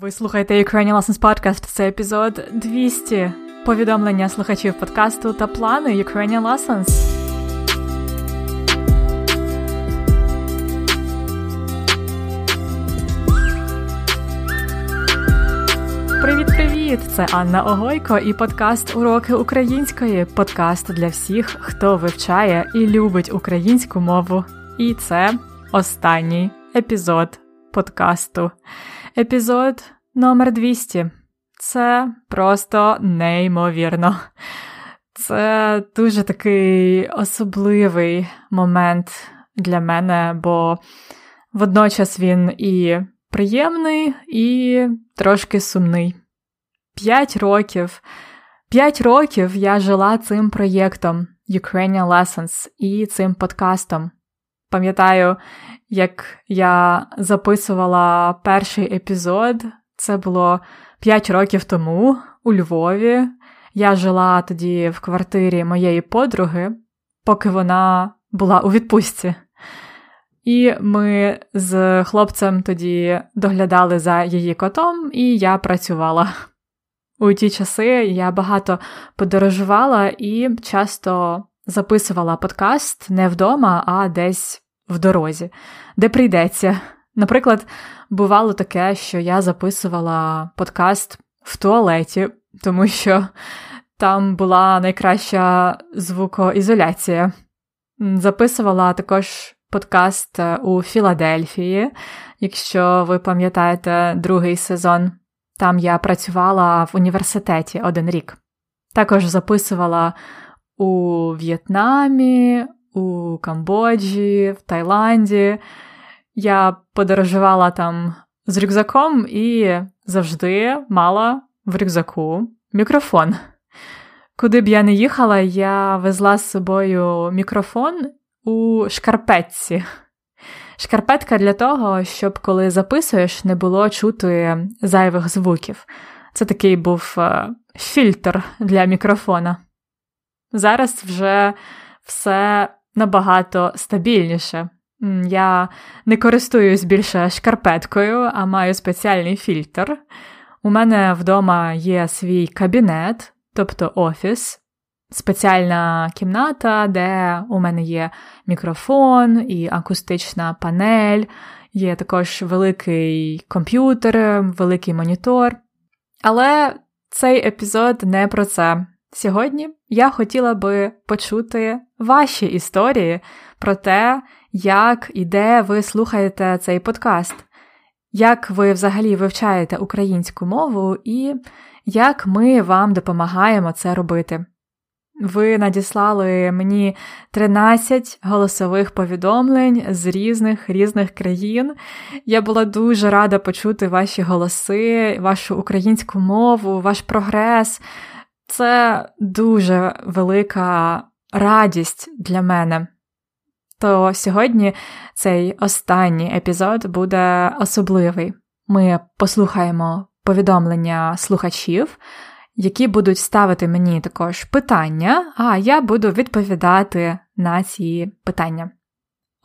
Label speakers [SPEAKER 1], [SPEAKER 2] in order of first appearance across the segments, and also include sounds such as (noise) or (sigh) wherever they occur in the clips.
[SPEAKER 1] Ви слухаєте Ukrainian Lessons Podcast. Це епізод 200. Повідомлення слухачів подкасту та плани Ukrainian Lessons. Привіт-привіт! Це Анна Огойко і подкаст Уроки української. Подкаст для всіх, хто вивчає і любить українську мову. І це останній епізод подкасту. Епізод номер 200. Це просто неймовірно. Це дуже такий особливий момент для мене, бо водночас він і приємний, і трошки сумний. П'ять років. П'ять років я жила цим проєктом Ukrainian Lessons і цим подкастом. Пам'ятаю, як я записувала перший епізод, це було 5 років тому у Львові. Я жила тоді в квартирі моєї подруги, поки вона була у відпустці. І ми з хлопцем тоді доглядали за її котом, і я працювала. У ті часи я багато подорожувала і часто записувала подкаст не вдома, а десь в дорозі, де прийдеться. Наприклад, бувало таке, що я записувала подкаст в туалеті, тому що там була найкраща звукоізоляція. Записувала також подкаст у Філадельфії, якщо ви пам'ятаєте другий сезон. Там я працювала в університеті один рік. Також записувала у В'єтнамі, у Камбоджі, в Таїланді. Я подорожувала там з рюкзаком і завжди мала в рюкзаку мікрофон. Куди б я не їхала, я везла з собою мікрофон у шкарпетці. Шкарпетка для того, щоб коли записуєш, не було чути зайвих звуків. Це такий був е, фільтр для мікрофона. Зараз вже все набагато стабільніше. Я не користуюсь більше шкарпеткою, а маю спеціальний фільтр. У мене вдома є свій кабінет, тобто офіс, спеціальна кімната, де у мене є мікрофон і акустична панель, є також великий комп'ютер, великий монітор. Але цей епізод не про це. Сьогодні я хотіла би почути ваші історії про те, як і де ви слухаєте цей подкаст, як ви взагалі вивчаєте українську мову і як ми вам допомагаємо це робити. Ви надіслали мені 13 голосових повідомлень з різних різних країн. Я була дуже рада почути ваші голоси, вашу українську мову, ваш прогрес. Це дуже велика радість для мене. То сьогодні цей останній епізод буде особливий. Ми послухаємо повідомлення слухачів, які будуть ставити мені також питання, а я буду відповідати на ці питання.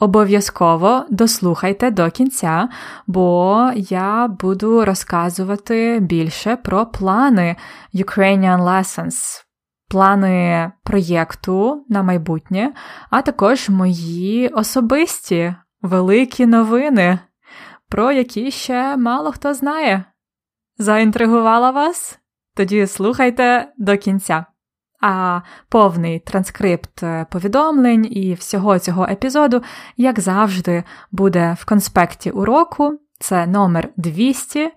[SPEAKER 1] Обов'язково дослухайте до кінця, бо я буду розказувати більше про плани Ukrainian Lessons, плани проєкту на майбутнє, а також мої особисті великі новини, про які ще мало хто знає. Заінтригувала вас? Тоді слухайте до кінця. А повний транскрипт е, повідомлень і всього цього епізоду, як завжди, буде в конспекті уроку. Це номер 200.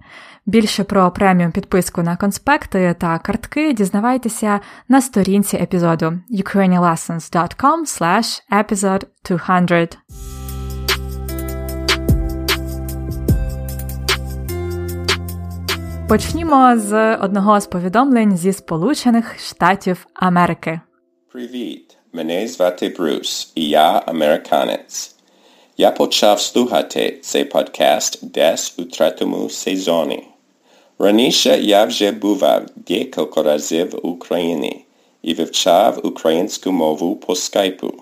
[SPEAKER 1] Більше про преміум підписку на конспекти та картки дізнавайтеся на сторінці епізоду ukrainianlessons.com episode 200. Почнімо з одного з повідомлень зі Сполучених Штатів Америки.
[SPEAKER 2] Привіт! Мене звати Брус, і я американець. Я почав слухати цей подкаст десь у третьому сезоні. Раніше я вже бував декілька разів в Україні і вивчав українську мову по скайпу.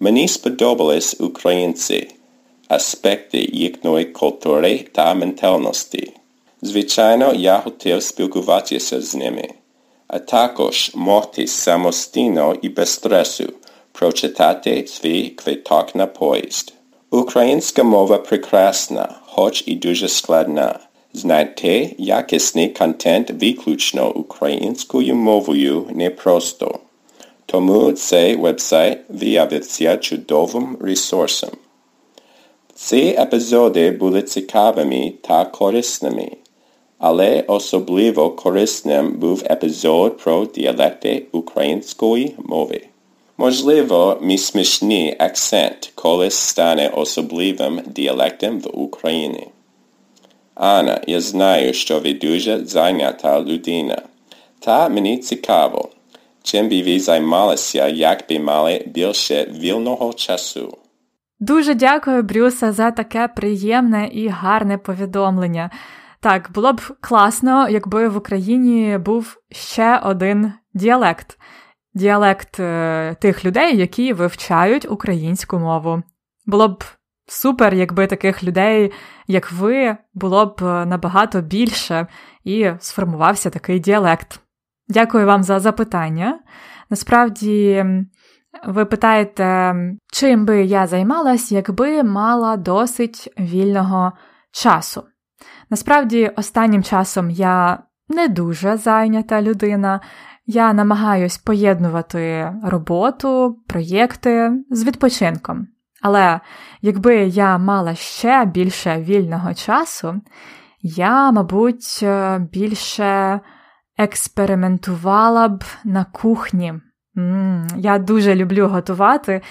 [SPEAKER 2] Мені сподобались українці, аспекти їхньої культури та ментальності. Звичайно, я хотів спілкуватися з ними, а також могти самостійно і без стресу прочитати свій квиток на поїзд. Українська мова прекрасна, хоч і дуже складна. Знайти якісний контент виключно українською мовою непросто. Тому цей вебсайт виявиться чудовим ресурсом. Ці епізоди були цікавими та корисними, але особливо корисним був епізод про діалекти української мови. Можливо, мій смішний акцент колись стане особливим діалектом в Україні. Анна, я знаю, що ви дуже зайнята людина. Та мені цікаво, чим би ви займалися, як би мали більше вільного часу.
[SPEAKER 1] Дуже дякую, Брюса, за таке приємне і гарне повідомлення. Так, було б класно, якби в Україні був ще один діалект діалект е, тих людей, які вивчають українську мову. Було б супер, якби таких людей, як ви, було б е, набагато більше і сформувався такий діалект. Дякую вам за запитання. Насправді, ви питаєте, чим би я займалась, якби мала досить вільного часу. Насправді, останнім часом я не дуже зайнята людина. Я намагаюсь поєднувати роботу, проєкти з відпочинком. Але якби я мала ще більше вільного часу, я, мабуть, більше експериментувала б на кухні. Я дуже люблю готувати.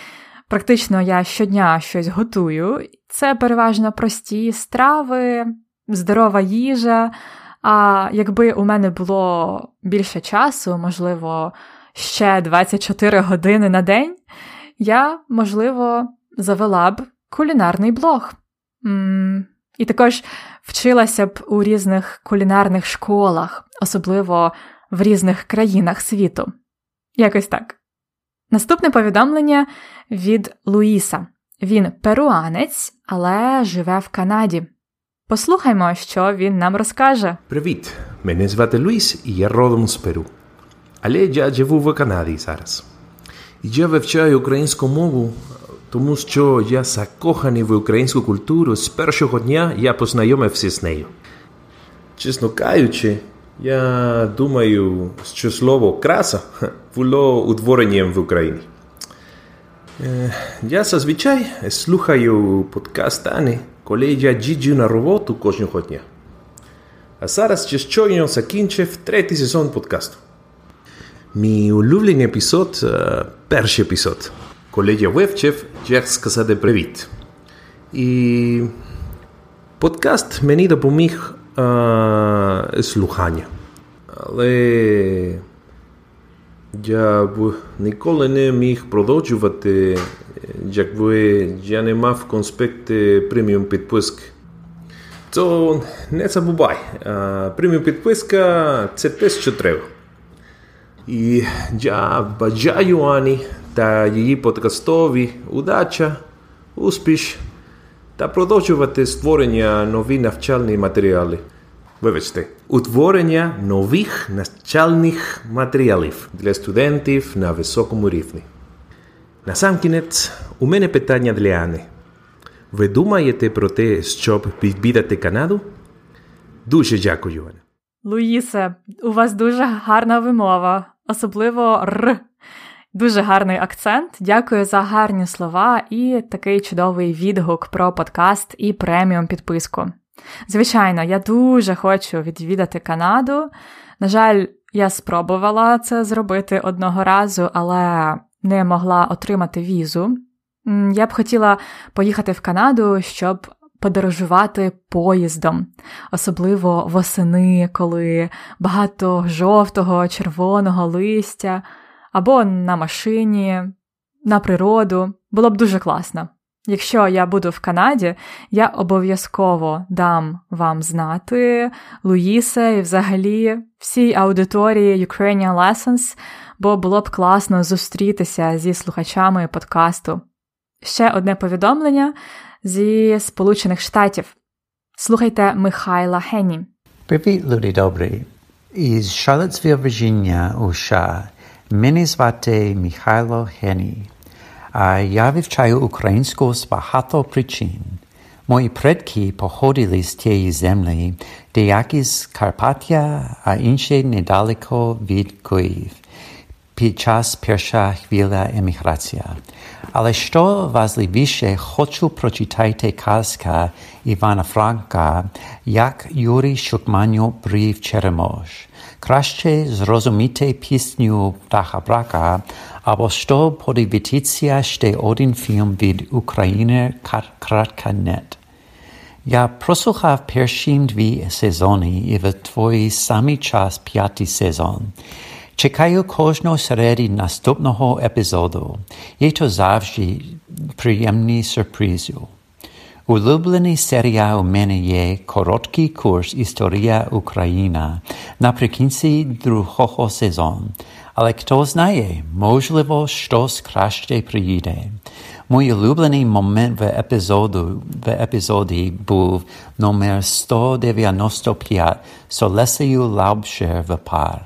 [SPEAKER 1] Практично я щодня щось готую. Це переважно прості страви, здорова їжа. А якби у мене було більше часу, можливо, ще 24 години на день, я, можливо, завела б кулінарний блог. І також вчилася б у різних кулінарних школах, особливо в різних країнах світу. Якось так. Наступне повідомлення від Луїса. Він перуанець, але живе в Канаді. Послухаймо, що він нам розкаже.
[SPEAKER 3] Привіт! Мене звати Луїс і я родом з Перу. Але я живу в Канаді зараз. І я вивчаю українську мову, тому що я закоханий в українську культуру з першого дня я познайомився з нею. Чесно кажучи, я думаю, що слово краса (laughs) було утворенням в Україні. Я зазвичай слухаю подкаст Ани я їжджу на роботу кожного дня. А зараз ще щойно закінчив третій сезон подкасту. Мій улюблений епізод – перший епізод, я вивчив, як сказати привіт. І подкаст мені допоміг слухання. Але я б ніколи не міг продовжувати якби я не мав конспекти преміум підписки. То не забувай, преміум підписка це те, що треба. І я бажаю Ані та її подкастові удача, успіх та продовжувати створення нові навчальні матеріали. Вибачте, утворення нових навчальних матеріалів для студентів на високому рівні. Насамкінець, у мене питання для Ани. Ви думаєте про те, щоб відвідати Канаду? Дуже дякую, Аня.
[SPEAKER 1] Луїсе, у вас дуже гарна вимова, особливо Р. Дуже гарний акцент. Дякую за гарні слова і такий чудовий відгук про подкаст і преміум підписку. Звичайно, я дуже хочу відвідати Канаду. На жаль, я спробувала це зробити одного разу, але не могла отримати візу. Я б хотіла поїхати в Канаду, щоб подорожувати поїздом, особливо восени, коли багато жовтого, червоного листя, або на машині, на природу. Було б дуже класно. Якщо я буду в Канаді, я обов'язково дам вам знати Луїсе і взагалі всій аудиторії Ukrainian Lessons, бо було б класно зустрітися зі слухачами подкасту. Ще одне повідомлення зі Сполучених Штатів. Слухайте Михайла Гені.
[SPEAKER 4] Привіт, люди добрі! Із Шарлотсвіл, Вірджинія, США. Мене звати Михайло Гені. А я вивчаю українську з багато причин. Мої предки походили з тієї землі, деякі з Карпаття, а інші недалеко від Київ під час перша хвиля еміграція. Але що важливіше, хочу прочитати казка Івана Франка, як Юрій Шукманю брів Черемош. Краще зрозуміти пісню Птаха Брака, або що подивитися ще один фільм від України Кратканет. Я прослухав перші дві сезони і в твій самий час п'ятий сезон. Чекаю кожного середі наступного епізоду. Є то завжди приємний сюрпризи. Улюблений серіал у мене є короткий курс Історія Україна наприкінці другого сезону. Але хто знає, можливо, щось краще приїде. Мій улюблений момент в епізоду, в епізоді був номер 195 з Олесею Лаубшер в пар.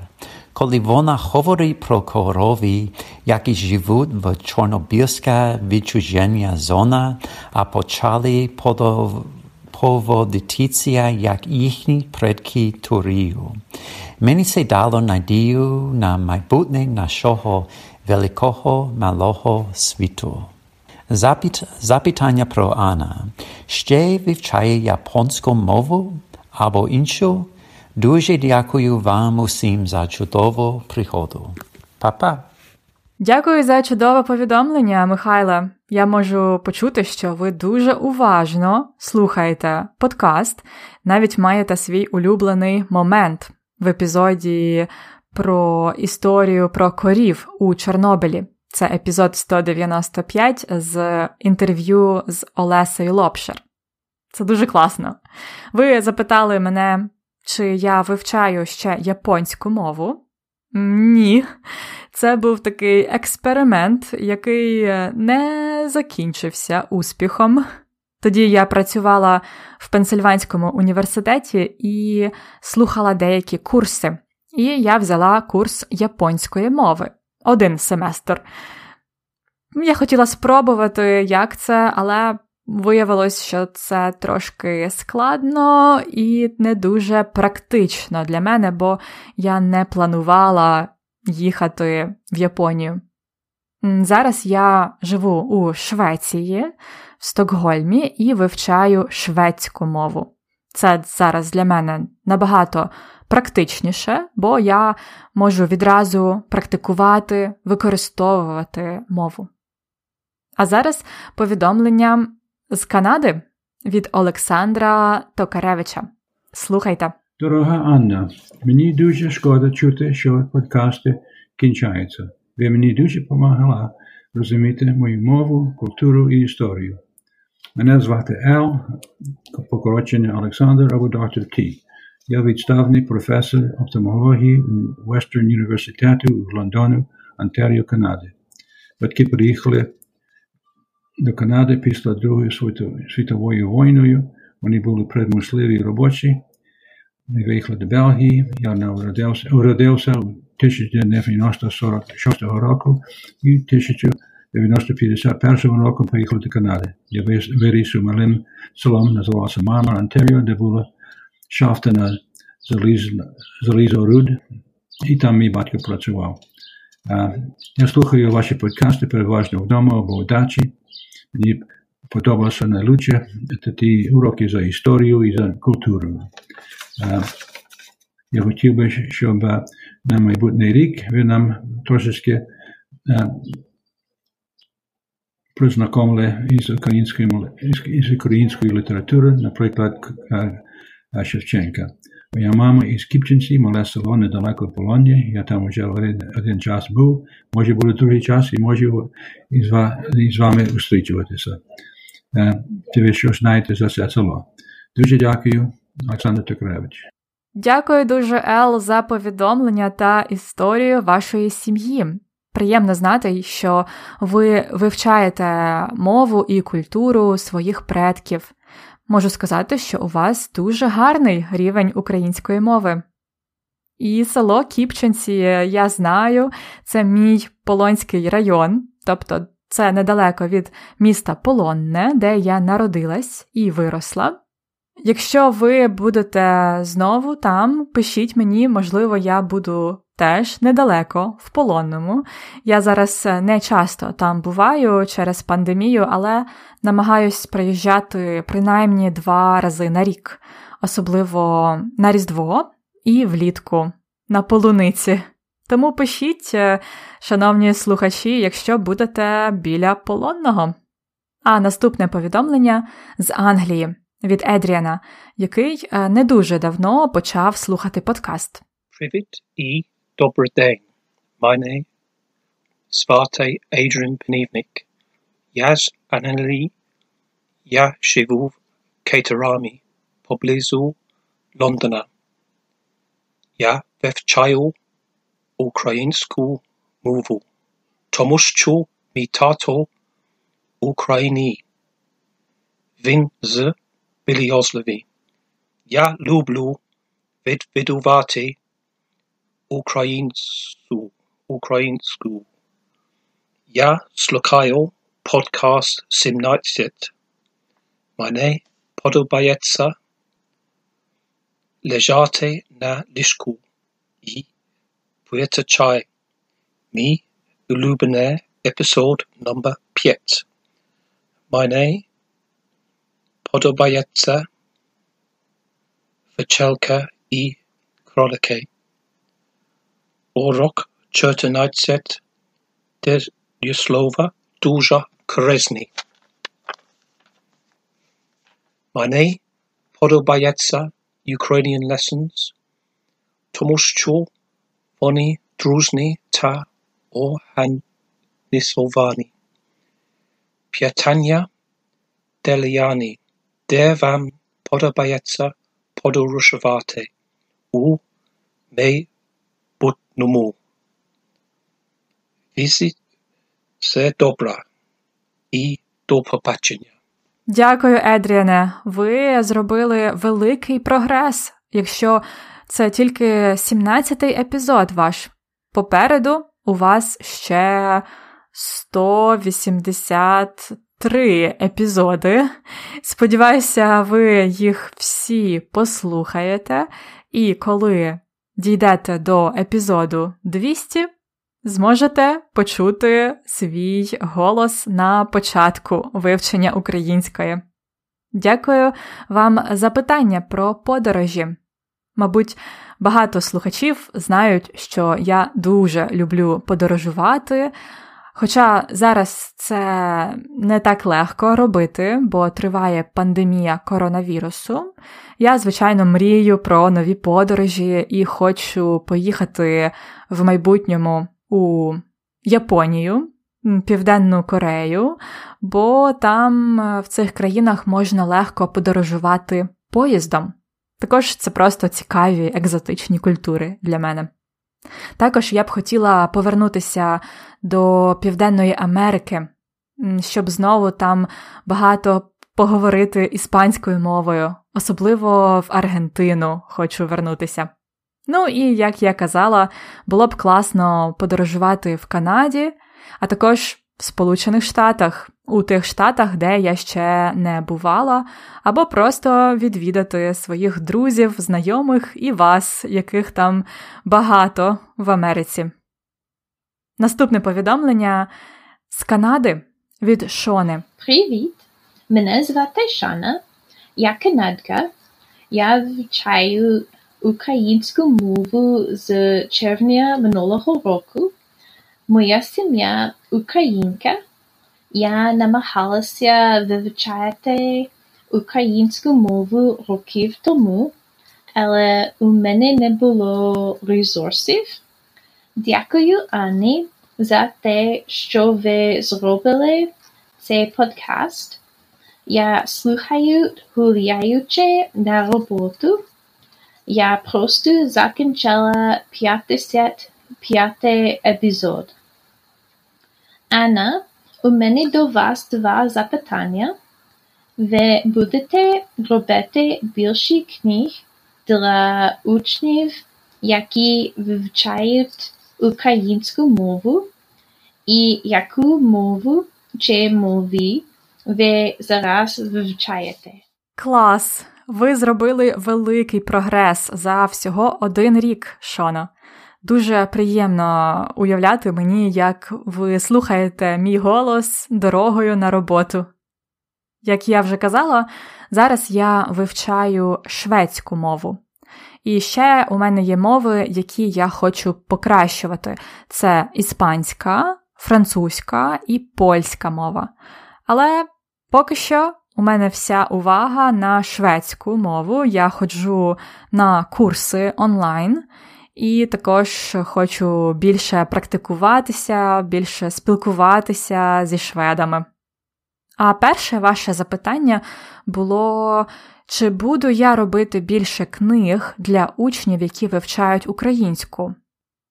[SPEAKER 4] Коли вона говорить про корові, які живуть в Чорнобильська відчуження зона, а почали поводитися, як їхні предки Турію. Мені це дало надію на майбутнє нашого великого малого світу. Запит, запитання про Анна. Ще вивчає японську мову або іншу? Дуже дякую вам усім за чудову приходу. Па-па!
[SPEAKER 1] Дякую за чудове повідомлення, Михайле. Я можу почути, що ви дуже уважно слухаєте подкаст, навіть маєте свій улюблений момент в епізоді про історію про корів у Чорнобилі. Це епізод 195 з інтерв'ю з Олесею Лопшер. Це дуже класно. Ви запитали мене, чи я вивчаю ще японську мову? Ні. Це був такий експеримент, який не закінчився успіхом. Тоді я працювала в Пенсильванському університеті і слухала деякі курси. І я взяла курс японської мови один семестр. Я хотіла спробувати, як це, але виявилось, що це трошки складно і не дуже практично для мене, бо я не планувала їхати в Японію. Зараз я живу у Швеції, в Стокгольмі, і вивчаю шведську мову. Це зараз для мене набагато практичніше, бо я можу відразу практикувати, використовувати мову. А зараз повідомлення з Канади від Олександра Токаревича. Слухайте.
[SPEAKER 5] Дорога Анна, мені дуже шкода чути, що подкасти кінчаються. Ви мені дуже допомагала розуміти мою мову, культуру і історію. Мене звати Ел, покорочення Олександр або доктор Т. Я відставний професор оптомології у Western університету в Лондону, Онтаріо, Канади. Батьки приїхали до Канади після Другої світової війною. Вони були предмусливі робочі. Виїхали до Бельгії. Я народився, уродився у 1946 року і 1951 року поїхав до Канади. Я виріс у малим селом, називався Мама, Онтаріо, де була шафта на залізоруд, і там мій батько працював. Я слухаю ваші подкасти переважно вдома або в дачі. Мені подобалося найлучше ті уроки за історію і за культуру. Я хотів би, щоб на майбутній рік ви нам трошечки познайомили із українською, із українською літературою, наприклад, Шевченка. Моя мама із Кіпчинці, мале село недалеко Полонні. Я там вже один, час був. Може буде другий час і можу із вами зустрічуватися. Ти ви що знаєте за це село. Дуже дякую, Олександр Токаревич.
[SPEAKER 1] Дякую дуже, Ел, за повідомлення та історію вашої сім'ї. Приємно знати, що ви вивчаєте мову і культуру своїх предків. можу сказати, що у вас дуже гарний рівень української мови. І село Кіпченці, я знаю, це мій Полонський район, тобто це недалеко від міста Полонне, де я народилась і виросла. Якщо ви будете знову там, пишіть мені, можливо, я буду теж недалеко в полонному. Я зараз не часто там буваю через пандемію, але намагаюсь приїжджати принаймні два рази на рік, особливо на Різдво і влітку на полуниці. Тому пишіть, е, шановні слухачі, якщо будете біля полонного. А наступне повідомлення з Англії від Едріана, який е, не дуже давно почав слухати подкаст.
[SPEAKER 6] Привіт і добрий день. Мене звати Едріан Пенівник. Я з Англії. Я живу в Кейтерамі, поблизу Лондона. Я вивчаю українську мову, тому що мій тато Україні. Він з Біліозлові. Я люблю відвідувати українську. українську. Я слухаю подкаст 17. Мене подобається лежати на ліжку і пити чай. Мій улюблений епізод номер 5. Мене подобається вечелка і кролики. Урок 14 де слова дуже корисний. Мене подобається Ukrainian lessons, тому що вони дружні та організовані. Питання Дельяні, вам подобається подорожувати у майбутньому. Візит все добре і до побачення.
[SPEAKER 1] Дякую, Едріане. Ви зробили великий прогрес, якщо це тільки 17-й епізод ваш. Попереду у вас ще 183 епізоди. Сподіваюся, ви їх всі послухаєте, і коли дійдете до епізоду 200, зможете почути свій голос на початку вивчення української. Дякую вам за питання про подорожі. Мабуть, багато слухачів знають, що я дуже люблю подорожувати. Хоча зараз це не так легко робити, бо триває пандемія коронавірусу. Я, звичайно, мрію про нові подорожі і хочу поїхати в майбутньому у Японію, Південну Корею, бо там в цих країнах можна легко подорожувати поїздом. Також це просто цікаві екзотичні культури для мене. Також я б хотіла повернутися до Південної Америки, щоб знову там багато поговорити іспанською мовою, особливо в Аргентину хочу вернутися. Ну і, як я казала, було б класно подорожувати в Канаді, а також в Сполучених Штатах, у тих штатах, де я ще не бувала, або просто відвідати своїх друзів, знайомих і вас, яких там багато в Америці. Наступне повідомлення з Канади від Шони.
[SPEAKER 7] Привіт! Мене звати Шана. Я канадка. Я вивчаю українську мову з червня минулого року. Моя сім'я українка. Я намагалася вивчати українську мову років тому, але у мене не було ресурсів. Дякую, Ані, за те, що ви зробили цей подкаст. Я слухаю, гуляючи на роботу. Я просто закінчила 55 епізод. Анна, у мене до вас два запитання. ви будете робити більше книг для учнів, які вивчають українську мову, і яку мову чи мови ви зараз вивчаєте?
[SPEAKER 1] Клас! Ви зробили великий прогрес за всього один рік, Шона. Дуже приємно уявляти мені, як ви слухаєте мій голос дорогою на роботу. Як я вже казала, зараз я вивчаю шведську мову. І ще у мене є мови, які я хочу покращувати: це іспанська, французька і польська мова. Але поки що у мене вся увага на шведську мову. Я ходжу на курси онлайн. І також хочу більше практикуватися, більше спілкуватися зі шведами. А перше ваше запитання було: чи буду я робити більше книг для учнів, які вивчають українську?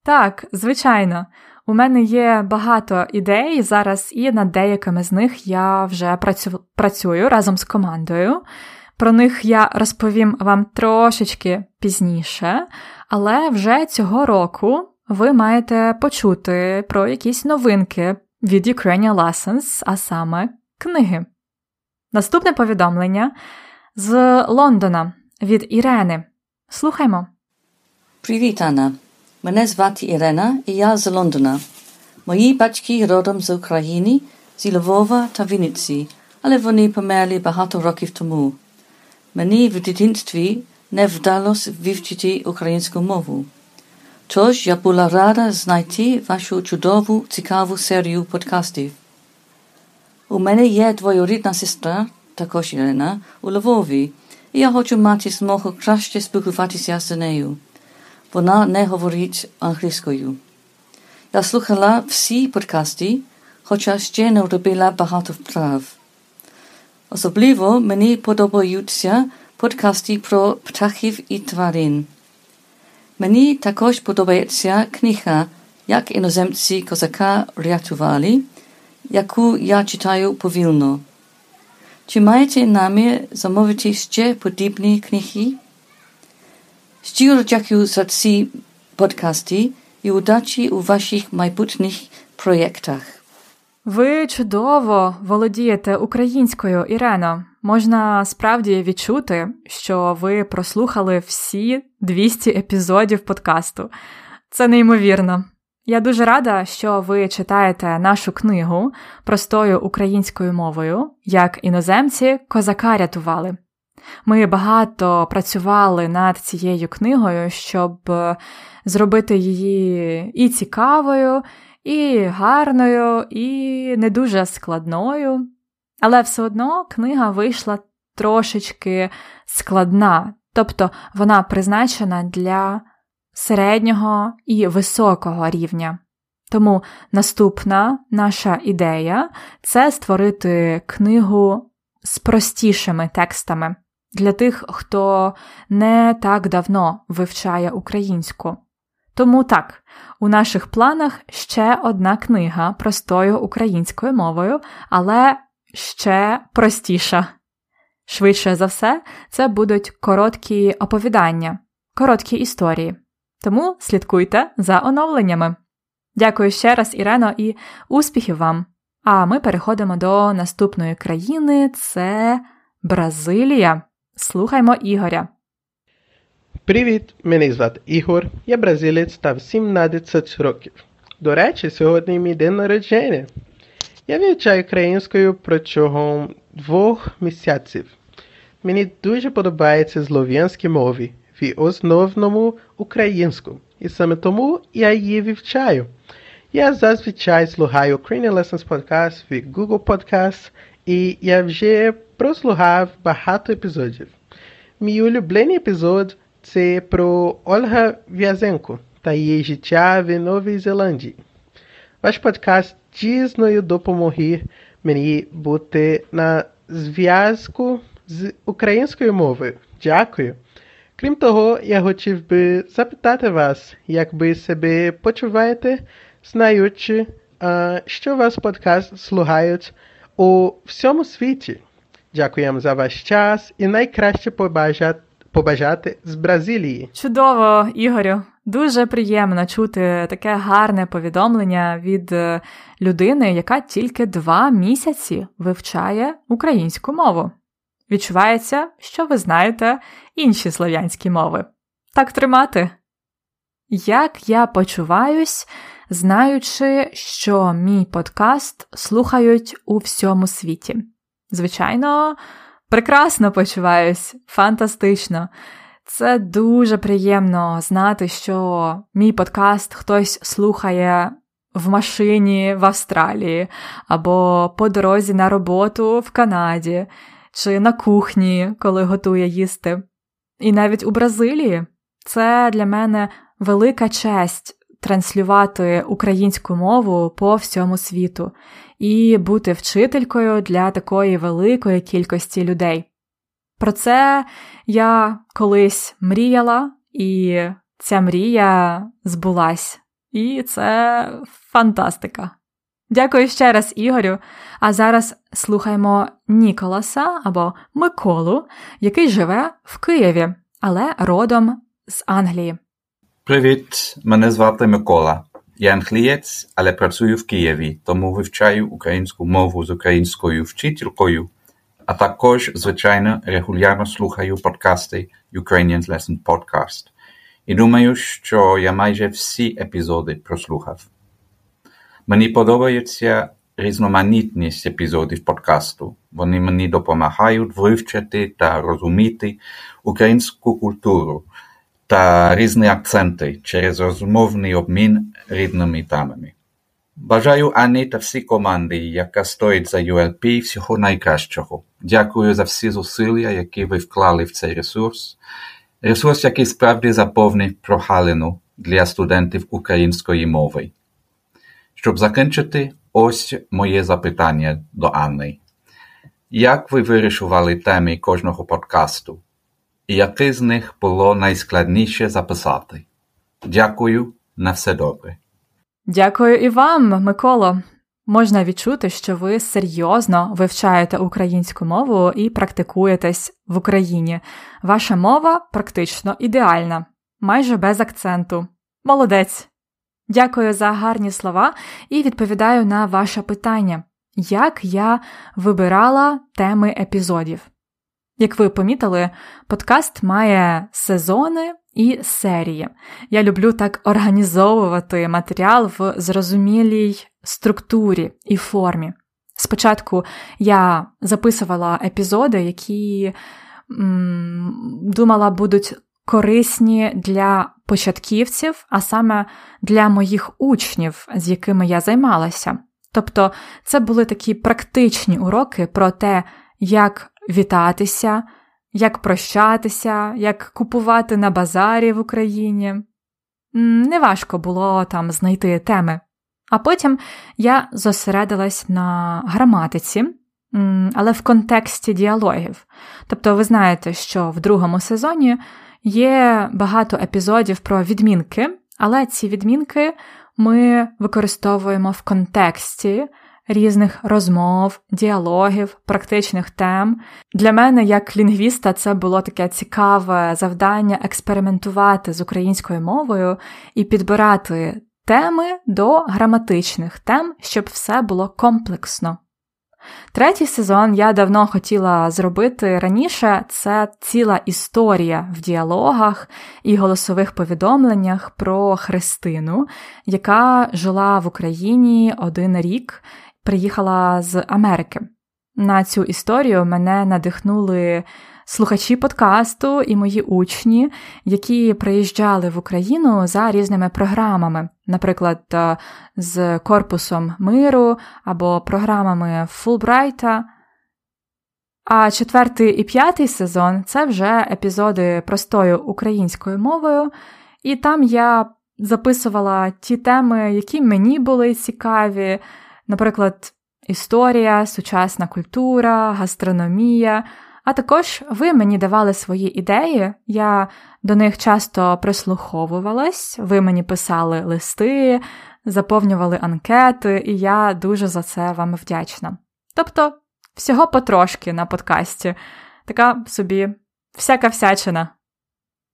[SPEAKER 1] Так, звичайно, у мене є багато ідей зараз, і над деякими з них я вже працю... працюю разом з командою. Про них я розповім вам трошечки пізніше, але вже цього року ви маєте почути про якісь новинки від Ukrainian Lessons, а саме книги. Наступне повідомлення з Лондона від Ірени. Слухаймо.
[SPEAKER 8] Привіт, Анна. Мене звати Ірена, і я з Лондона. Мої батьки родом з України, з Львова та Вінниці, але вони померли багато років тому. Мені в дитинстві не вдалося вивчити українську мову. Тож я була рада знайти вашу чудову, цікаву серію подкастів. У мене є двоюрідна сестра, також Ірина, у Львові, і я хочу мати змогу краще спілкуватися з нею. Вона не говорить англійською. Я слухала всі подкасти, хоча ще не робила багато вправ. Особливо мені подобаються подкасти про птахів і тварин. Мені також подобається книга Як іноземці козака рятували, яку я читаю повільно. Чи маєте намір замовити ще подібні книги? Щиро дякую за ці подкасти і удачі у ваших майбутніх проєктах.
[SPEAKER 1] Ви чудово володієте українською, Ірено. Можна справді відчути, що ви прослухали всі 200 епізодів подкасту. Це неймовірно. Я дуже рада, що ви читаєте нашу книгу простою українською мовою, як іноземці козака рятували. Ми багато працювали над цією книгою, щоб зробити її і цікавою, і гарною, і не дуже складною. Але все одно книга вийшла трошечки складна, тобто вона призначена для середнього і високого рівня. Тому наступна наша ідея це створити книгу з простішими текстами для тих, хто не так давно вивчає українську. Тому так, у наших планах ще одна книга простою українською мовою, але ще простіша. Швидше за все, це будуть короткі оповідання, короткі історії. Тому слідкуйте за оновленнями. Дякую ще раз, Ірено, і успіхів вам! А ми переходимо до наступної країни це Бразилія. Слухаймо Ігоря.
[SPEAKER 9] Привіт, мене звати Ігор, я бразилець та в 17 років. До речі, сьогодні мій день народження. Я вивчаю українською протягом двох місяців. Мені дуже подобається слов'янські мови, в основному українську, і саме тому я її вивчаю. Я зазвичай слухаю Ukrainian Lessons Podcast від Google Podcast, і я вже прослухав багато епізодів. Мій улюблений епізод Ольга В'язенко та її життя в Новій Зеландії. Ваш подкаст дійсно допомогли мені бути на зв'язку з українською мовою. Дякую. Крім того, я хотів би запитати вас, як ви себе почуваєте, знаючи, що ваш подкаст слухають у всьому світі. Дякуємо за ваш час і найкраще побажати, побажати з Бразилії.
[SPEAKER 1] Чудово, Ігорю. Дуже приємно чути таке гарне повідомлення від е, людини, яка тільки два місяці вивчає українську мову. Відчувається, що ви знаєте інші слов'янські мови. Так тримати. Як я почуваюсь, знаючи, що мій подкаст слухають у всьому світі? Звичайно, прекрасно почуваюсь, фантастично. Це дуже приємно знати, що мій подкаст хтось слухає в машині в Австралії, або по дорозі на роботу в Канаді, чи на кухні, коли готує їсти. І навіть у Бразилії це для мене велика честь транслювати українську мову по всьому світу і бути вчителькою для такої великої кількості людей. Про це я колись мріяла, і ця мрія збулась. І це фантастика. Дякую ще раз, Ігорю. А зараз слухаємо Ніколаса або Миколу, який живе в Києві, але родом з Англії.
[SPEAKER 10] Привіт, мене звати Микола. Я англієць, але працюю в Києві, тому вивчаю українську мову з українською вчителькою, а також, звичайно, регулярно слухаю подкасти Ukrainian Lesson Podcast. І думаю, що я майже всі епізоди прослухав. Мені подобається різноманітність епізодів подкасту. Вони мені допомагають вивчити та розуміти українську культуру та різні акценти через розмовний обмін рідними темами. Бажаю Анні та всій команді, яка стоїть за ULP, всього найкращого. Дякую за всі зусилля, які ви вклали в цей ресурс. Ресурс, який справді заповнив прогалину для студентів української мови. Щоб закінчити, ось моє запитання до Анни. Як ви вирішували теми кожного подкасту? Яке з них було найскладніше записати? Дякую, на все добре.
[SPEAKER 1] Дякую і вам, Миколо. Можна відчути, що ви серйозно вивчаєте українську мову і практикуєтесь в Україні. Ваша мова практично ідеальна, майже без акценту. Молодець! Дякую за гарні слова і відповідаю на ваше питання, як я вибирала теми епізодів. Як ви помітили, подкаст має сезони і серії. Я люблю так організовувати матеріал в зрозумілій структурі і формі. Спочатку я записувала епізоди, які м, думала будуть корисні для початківців, а саме для моїх учнів, з якими я займалася. Тобто це були такі практичні уроки про те, як вітатися, як прощатися, як купувати на базарі в Україні. Неважко було там знайти теми. А потім я зосередилась на граматиці, але в контексті діалогів. Тобто, ви знаєте, що в другому сезоні є багато епізодів про відмінки, але ці відмінки ми використовуємо в контексті різних розмов, діалогів, практичних тем. Для мене, як лінгвіста, це було таке цікаве завдання експериментувати з українською мовою і підбирати теми до граматичних тем, щоб все було комплексно. Третій сезон я давно хотіла зробити раніше це ціла історія в діалогах і голосових повідомленнях про Христину, яка жила в Україні один рік приїхала з Америки. На цю історію мене надихнули слухачі подкасту і мої учні, які приїжджали в Україну за різними програмами, наприклад, е, з Корпусом миру або програмами Фулбрайта. А четвертий і п'ятий сезон це вже епізоди простою українською мовою, і там я записувала ті теми, які мені були цікаві наприклад, історія, сучасна культура, гастрономія. А також ви мені давали свої ідеї, я до них часто прислуховувалась, ви мені писали листи, заповнювали анкети, і я дуже за це вам вдячна. Тобто всього потрошки на подкасті, така собі всяка всячина.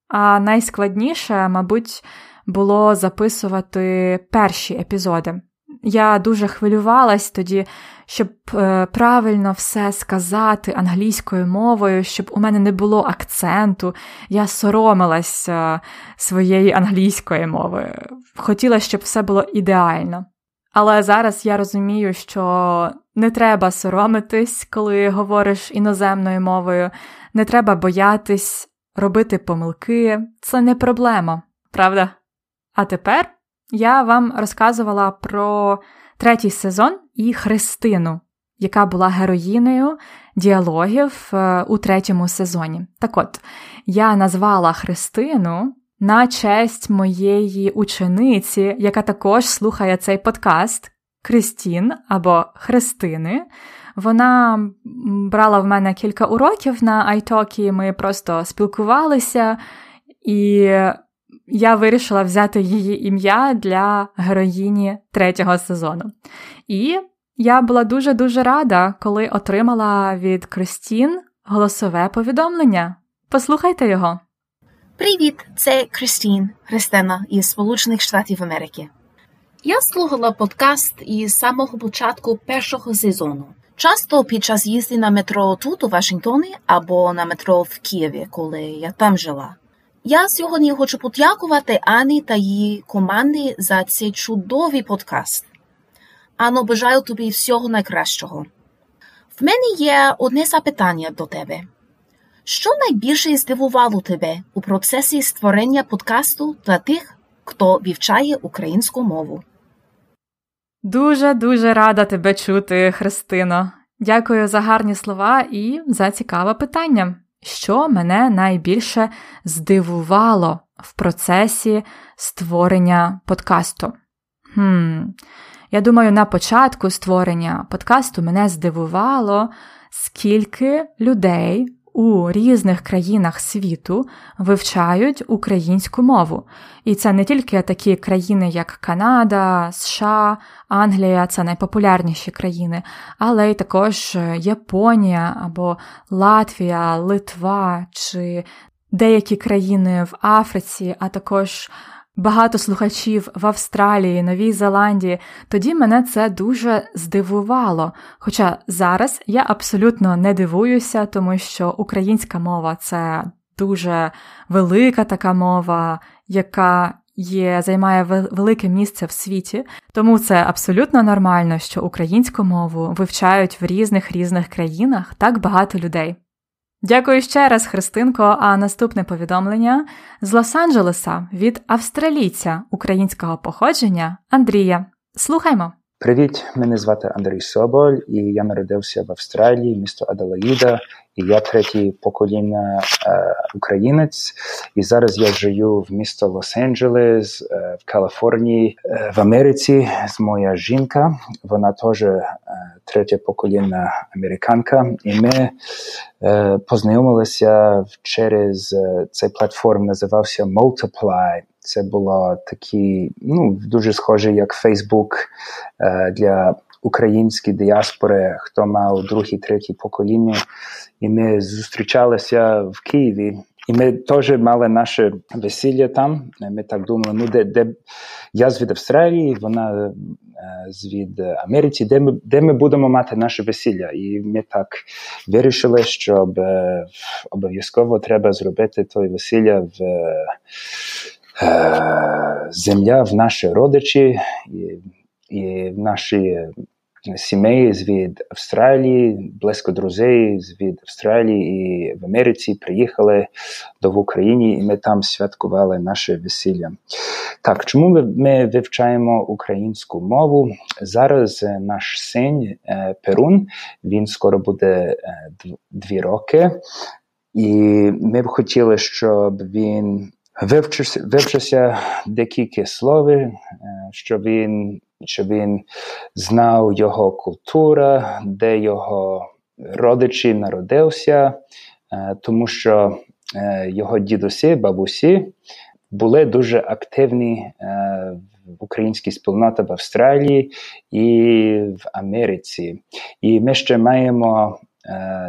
[SPEAKER 1] А найскладніше, мабуть, було записувати перші епізоди. Я дуже хвилювалась тоді, щоб е, правильно все сказати англійською мовою, щоб у мене не було акценту. Я соромилась е, своєї англійської мови. Хотіла, щоб все було ідеально. Але зараз я розумію, що не треба соромитись, коли говориш іноземною мовою, не треба боятись робити помилки. Це не проблема, правда? А тепер я вам розказувала про третій сезон і Христину, яка була героїнею діалогів е, у третьому сезоні. Так от, я назвала Христину на честь моєї учениці, яка також слухає цей подкаст Кристін або Христини. Вона брала в мене кілька уроків на iTalki, ми просто спілкувалися, і я вирішила взяти її ім'я для героїні третього сезону. І я була дуже-дуже рада, коли отримала від Кристін голосове повідомлення. Послухайте його.
[SPEAKER 11] Привіт, це Кристін Христина із Сполучених Штатів Америки. Я слухала подкаст із самого початку першого сезону. Часто під час їзди на метро тут у Вашингтоні або на метро в Києві, коли я там жила. Я сьогодні хочу подякувати Ані та її команді за цей чудовий подкаст. Ано, бажаю тобі всього найкращого. В мене є одне запитання до тебе. Що найбільше здивувало тебе у процесі створення подкасту для тих, хто вивчає українську мову?
[SPEAKER 1] Дуже дуже рада тебе чути, Христино. Дякую за гарні слова і за цікаве питання що мене найбільше здивувало в процесі створення подкасту. Хм, Я думаю, на початку створення подкасту мене здивувало, скільки людей у різних країнах світу вивчають українську мову. І це не тільки такі країни, як Канада, США, Англія це найпопулярніші країни, але й також Японія або Латвія, Литва чи деякі країни в Африці, а також багато слухачів в Австралії, Новій Зеландії, тоді мене це дуже здивувало. Хоча зараз я абсолютно не дивуюся, тому що українська мова це дуже велика така мова, яка є, займає велике місце в світі, тому це абсолютно нормально, що українську мову вивчають в різних різних країнах так багато людей. Дякую ще раз, Христинко. А наступне повідомлення з Лос-Анджелеса від австралійця українського походження Андрія. Слухаймо.
[SPEAKER 12] Привіт, мене звати Андрій Соболь, і я народився в Австралії, місто Аделаїда, я третє покоління е, українець. І зараз я живу в місто Лос-Анджелес е, в Каліфорнії, е, в Америці. З моя жінка, вона теж е, третє покоління американка, і ми е, познайомилися через е, цей платформ, називався Multiply. Це було такі, ну дуже схоже, як Фейсбук для української діаспори, хто мав другі, треті покоління. І ми зустрічалися в Києві. І ми теж мали наше весілля там. Ми так думали, ну де де я з від Австралії, вона з від Америці, де ми де ми будемо мати наше весілля. І ми так вирішили, що обов'язково треба зробити той весілля в е, земля в наші родичі і, і наші сімей від Австралії, близько друзей від Австралії і в Америці приїхали до в Україні, і ми там святкували наше весілля. Так, чому ми вивчаємо українську мову? Зараз е, наш син е, Перун, він скоро буде е, дві роки, і ми б хотіли, щоб він вивчився, вивчився декілька слов, щоб він щоб він знав його культура, де його родичі народився, е, тому що е, його дідусі, бабусі були дуже активні е, українська спільнота в Австралії і в Америці. І ми ще маємо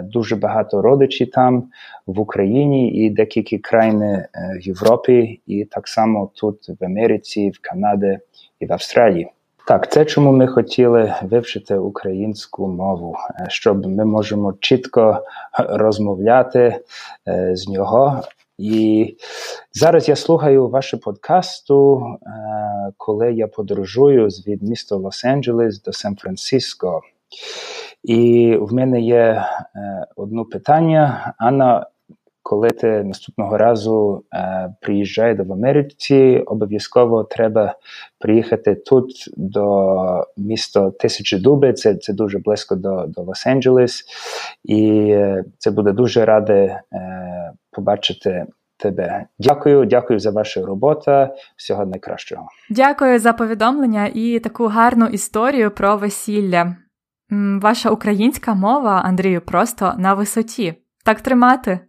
[SPEAKER 12] дуже багато родичів там в Україні і деякі країни в Європі, і так само тут в Америці, в Канаді і в Австралії. Так, це чому ми хотіли вивчити українську мову, щоб ми можемо чітко розмовляти з нього. І зараз я слухаю ваше подкасту, коли я подорожую від міста Лос-Анджелес до Сан-Франциско. І в мене є одне питання. Анна, коли ти наступного разу е, приїжджає до Америці, обов'язково треба приїхати тут до міста Тисячі Дуби. Це це дуже близько до до Лос-Анджелес, і це буде дуже раде е, побачити. Тебе дякую, дякую за вашу роботу. Всього найкращого.
[SPEAKER 1] Дякую за повідомлення і таку гарну історію про весілля. Ваша українська мова, Андрію, просто на висоті. Так тримати.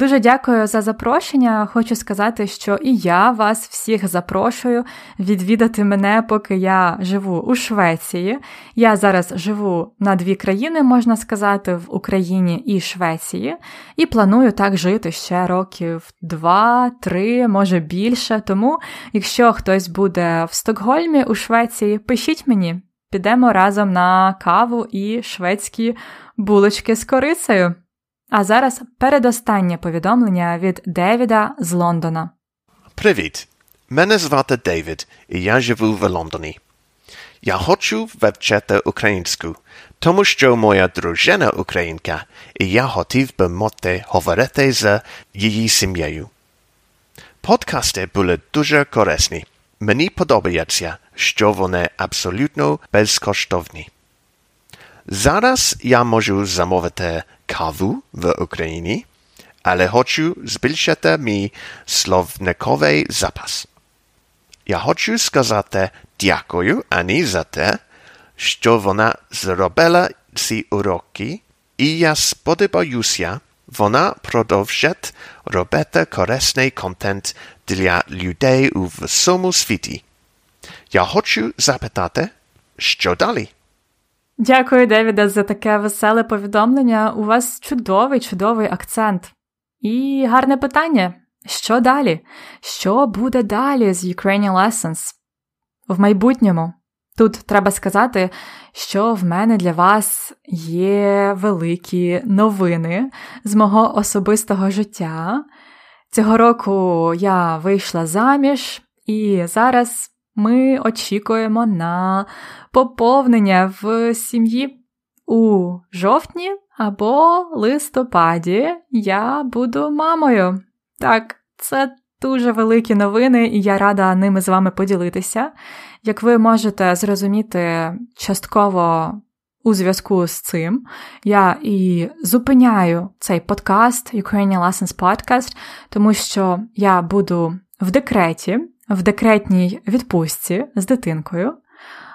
[SPEAKER 1] Дуже дякую за запрошення. Хочу сказати, що і я вас всіх запрошую відвідати мене, поки я живу у Швеції. Я зараз живу на дві країни, можна сказати, в Україні і Швеції, і планую так жити ще років два-три, може більше. Тому, якщо хтось буде в Стокгольмі у Швеції, пишіть мені. Підемо разом на каву і шведські булочки з корицею. А зараз передостаннє повідомлення від Девіда з Лондона.
[SPEAKER 13] Привіт! Мене звати Девід, і я живу в Лондоні. Я хочу вивчити українську, тому що моя дружина українка, і я хотів би мати говорити з її сім'єю. Подкасти були дуже корисні. Мені подобається, що вони абсолютно безкоштовні. Зараз я можу замовити каву в Україні, але хочу збільшити мій словниковий запас. Я хочу сказати дякую Ані за те, що вона зробила ці уроки, і я сподіваюся, вона продовжить робити корисний контент для людей у всьому світі. Я хочу запитати, що далі?
[SPEAKER 1] Дякую, Девіда, за таке веселе повідомлення. У вас чудовий, чудовий акцент. І гарне питання: що далі? Що буде далі з Ukrainian Lessons? В майбутньому? Тут треба сказати, що в мене для вас є великі новини з мого особистого життя. Цього року я вийшла заміж, і зараз ми очікуємо на поповнення в сім'ї. У жовтні або листопаді я буду мамою. Так, це дуже великі новини, і я рада ними з вами поділитися. Як ви можете зрозуміти частково у зв'язку з цим, я і зупиняю цей подкаст, Ukrainian Lessons Podcast, тому що я буду в декреті, в декретній відпустці з дитинкою.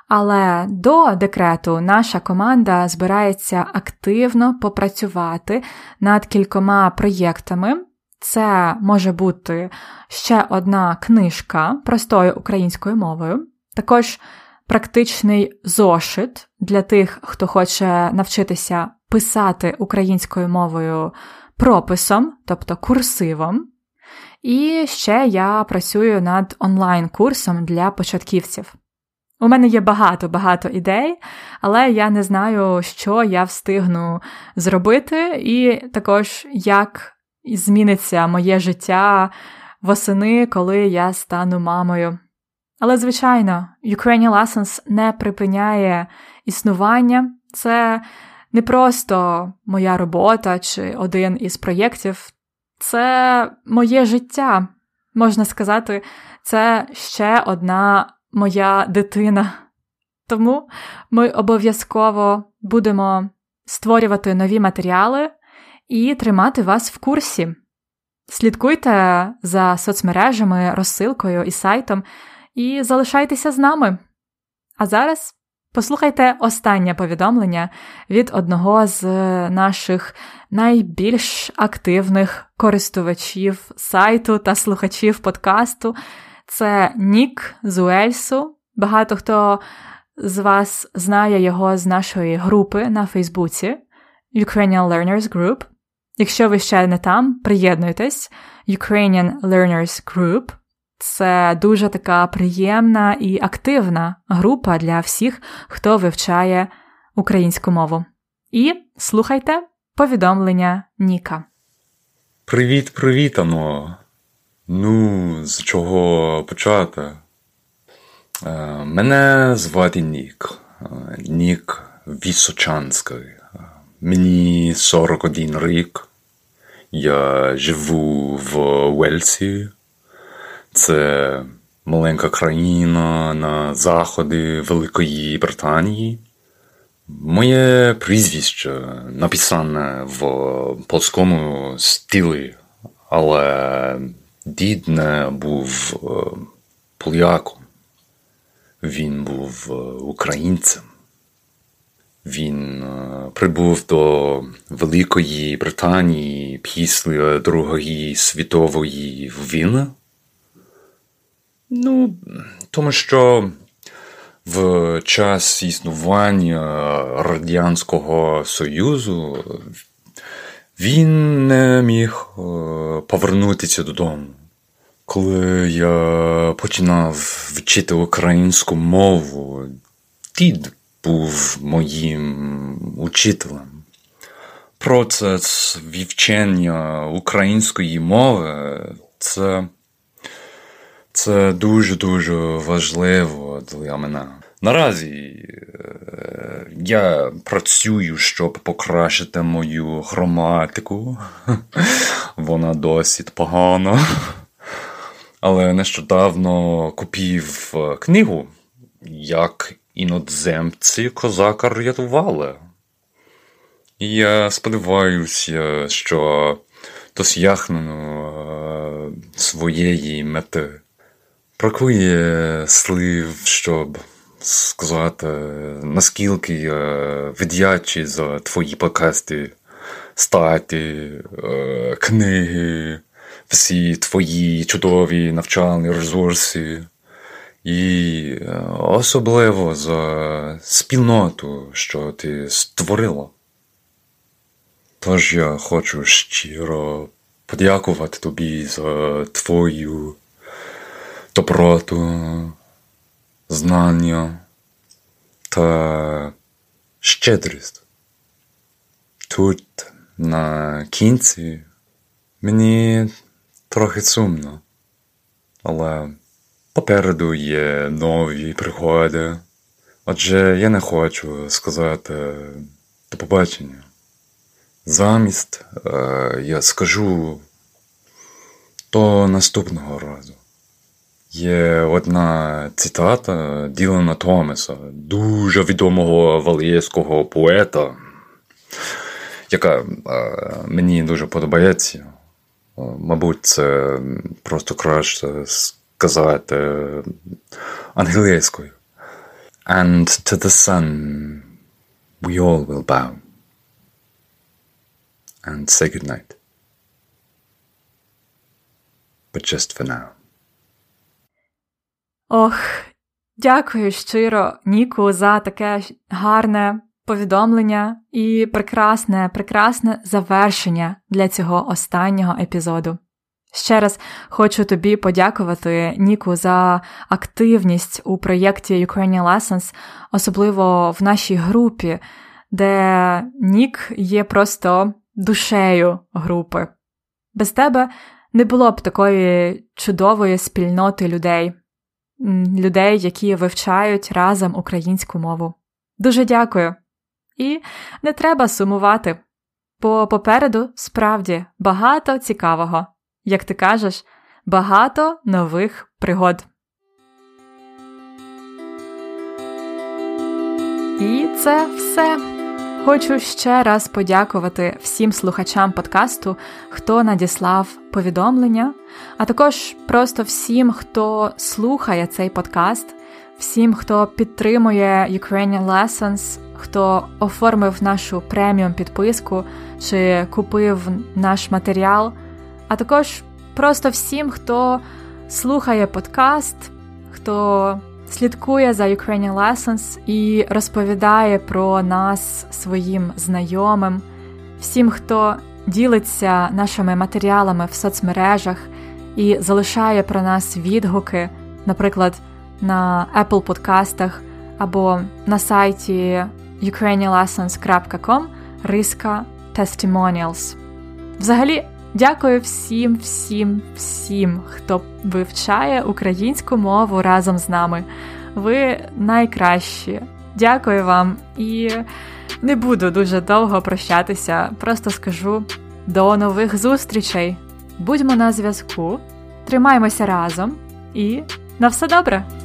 [SPEAKER 1] Але до декрету наша команда збирається активно попрацювати над кількома проєктами. Це може бути ще одна книжка простою українською мовою, також практичний зошит для тих, хто хоче навчитися писати українською мовою прописом, тобто курсивом. І ще я працюю над онлайн-курсом для початківців. У мене є багато-багато ідей, але я не знаю, що я встигну зробити, і також як зміниться моє життя восени, коли я стану мамою. Але, звичайно, Ukrainian Lessons не припиняє існування. Це не просто моя робота чи один із проєктів, це моє життя. Можна сказати, це ще одна моя дитина. Тому ми обов'язково будемо створювати нові матеріали і тримати вас в курсі. Слідкуйте за соцмережами, розсилкою і сайтом, і залишайтеся з нами. А зараз послухайте останнє повідомлення від одного з наших найбільш активних користувачів сайту та слухачів подкасту. Це Нік з Уельсу. Багато хто з вас знає його з нашої групи на Фейсбуці Ukrainian Learners Group. Якщо ви ще не там, приєднуйтесь. Ukrainian Learners Group. Це дуже така приємна і активна група для всіх, хто вивчає українську мову. І слухайте повідомлення Ніка.
[SPEAKER 14] Привіт, привіт, ано. Ну, з чого почати? Е, мене звати Нік. Е, Нік Вісочанський. Е, мені 41 рік. Я живу в Уельсі. Це маленька країна на заході Великої Британії. Моє прізвище написане в польському стилі, але дід не був поляком. Він був українцем. Він прибув до Великої Британії після Другої світової війни. Ну, тому що в час існування Радянського Союзу він не міг повернутися додому. Коли я починав вчити українську мову, дід був моїм учителем. Процес вивчення української мови це це дуже-дуже важливо для мене. Наразі я працюю, щоб покращити мою граматику. (laughs) Вона досить погана. Але нещодавно купив книгу, як іноземці козака рятували. І я сподіваюся, що досягну своєї мети. Бракує слів, щоб сказати, наскільки я вдячний за твої подкасти, статі, книги, всі твої чудові навчальні ресурси. І особливо за спільноту, що ти створила. Тож я хочу щиро подякувати тобі за твою доброту, знання та щедрість. Тут на кінці мені трохи сумно, але попереду є нові пригоди, отже я не хочу сказати до побачення. Замість е, я скажу до наступного разу. Є одна цитата Ділана Томаса, дуже відомого валєйського поета, яка мені дуже подобається. Мабуть, це просто краще сказати англійською. And to the sun we all will bow. And say good night. But just for now.
[SPEAKER 1] Ох, дякую щиро, Ніку, за таке гарне повідомлення і прекрасне, прекрасне завершення для цього останнього епізоду. Ще раз хочу тобі подякувати, Ніку, за активність у проєкті Ukrainian Lessons, особливо в нашій групі, де Нік є просто душею групи. Без тебе не було б такої чудової спільноти людей людей, які вивчають разом українську мову. Дуже дякую. І не треба сумувати, бо попереду справді багато цікавого, як ти кажеш, багато нових пригод. І це все. Хочу ще раз подякувати всім слухачам подкасту, хто надіслав повідомлення, а також просто всім, хто слухає цей подкаст, всім, хто підтримує Ukrainian Lessons, хто оформив нашу преміум підписку чи купив наш матеріал, а також просто всім, хто слухає подкаст, хто слідкує за Ukrainian Lessons і розповідає про нас своїм знайомим, всім, хто ділиться нашими матеріалами в соцмережах і залишає про нас відгуки, наприклад, на Apple подкастах або на сайті ukrainianlessons.com риска Testimonials. Взагалі, дякую всім, всім, всім, хто вивчає українську мову разом з нами. Ви найкращі. Дякую вам і не буду дуже довго прощатися. Просто скажу до нових зустрічей. Будьмо на зв'язку, тримаймося разом і на все добре!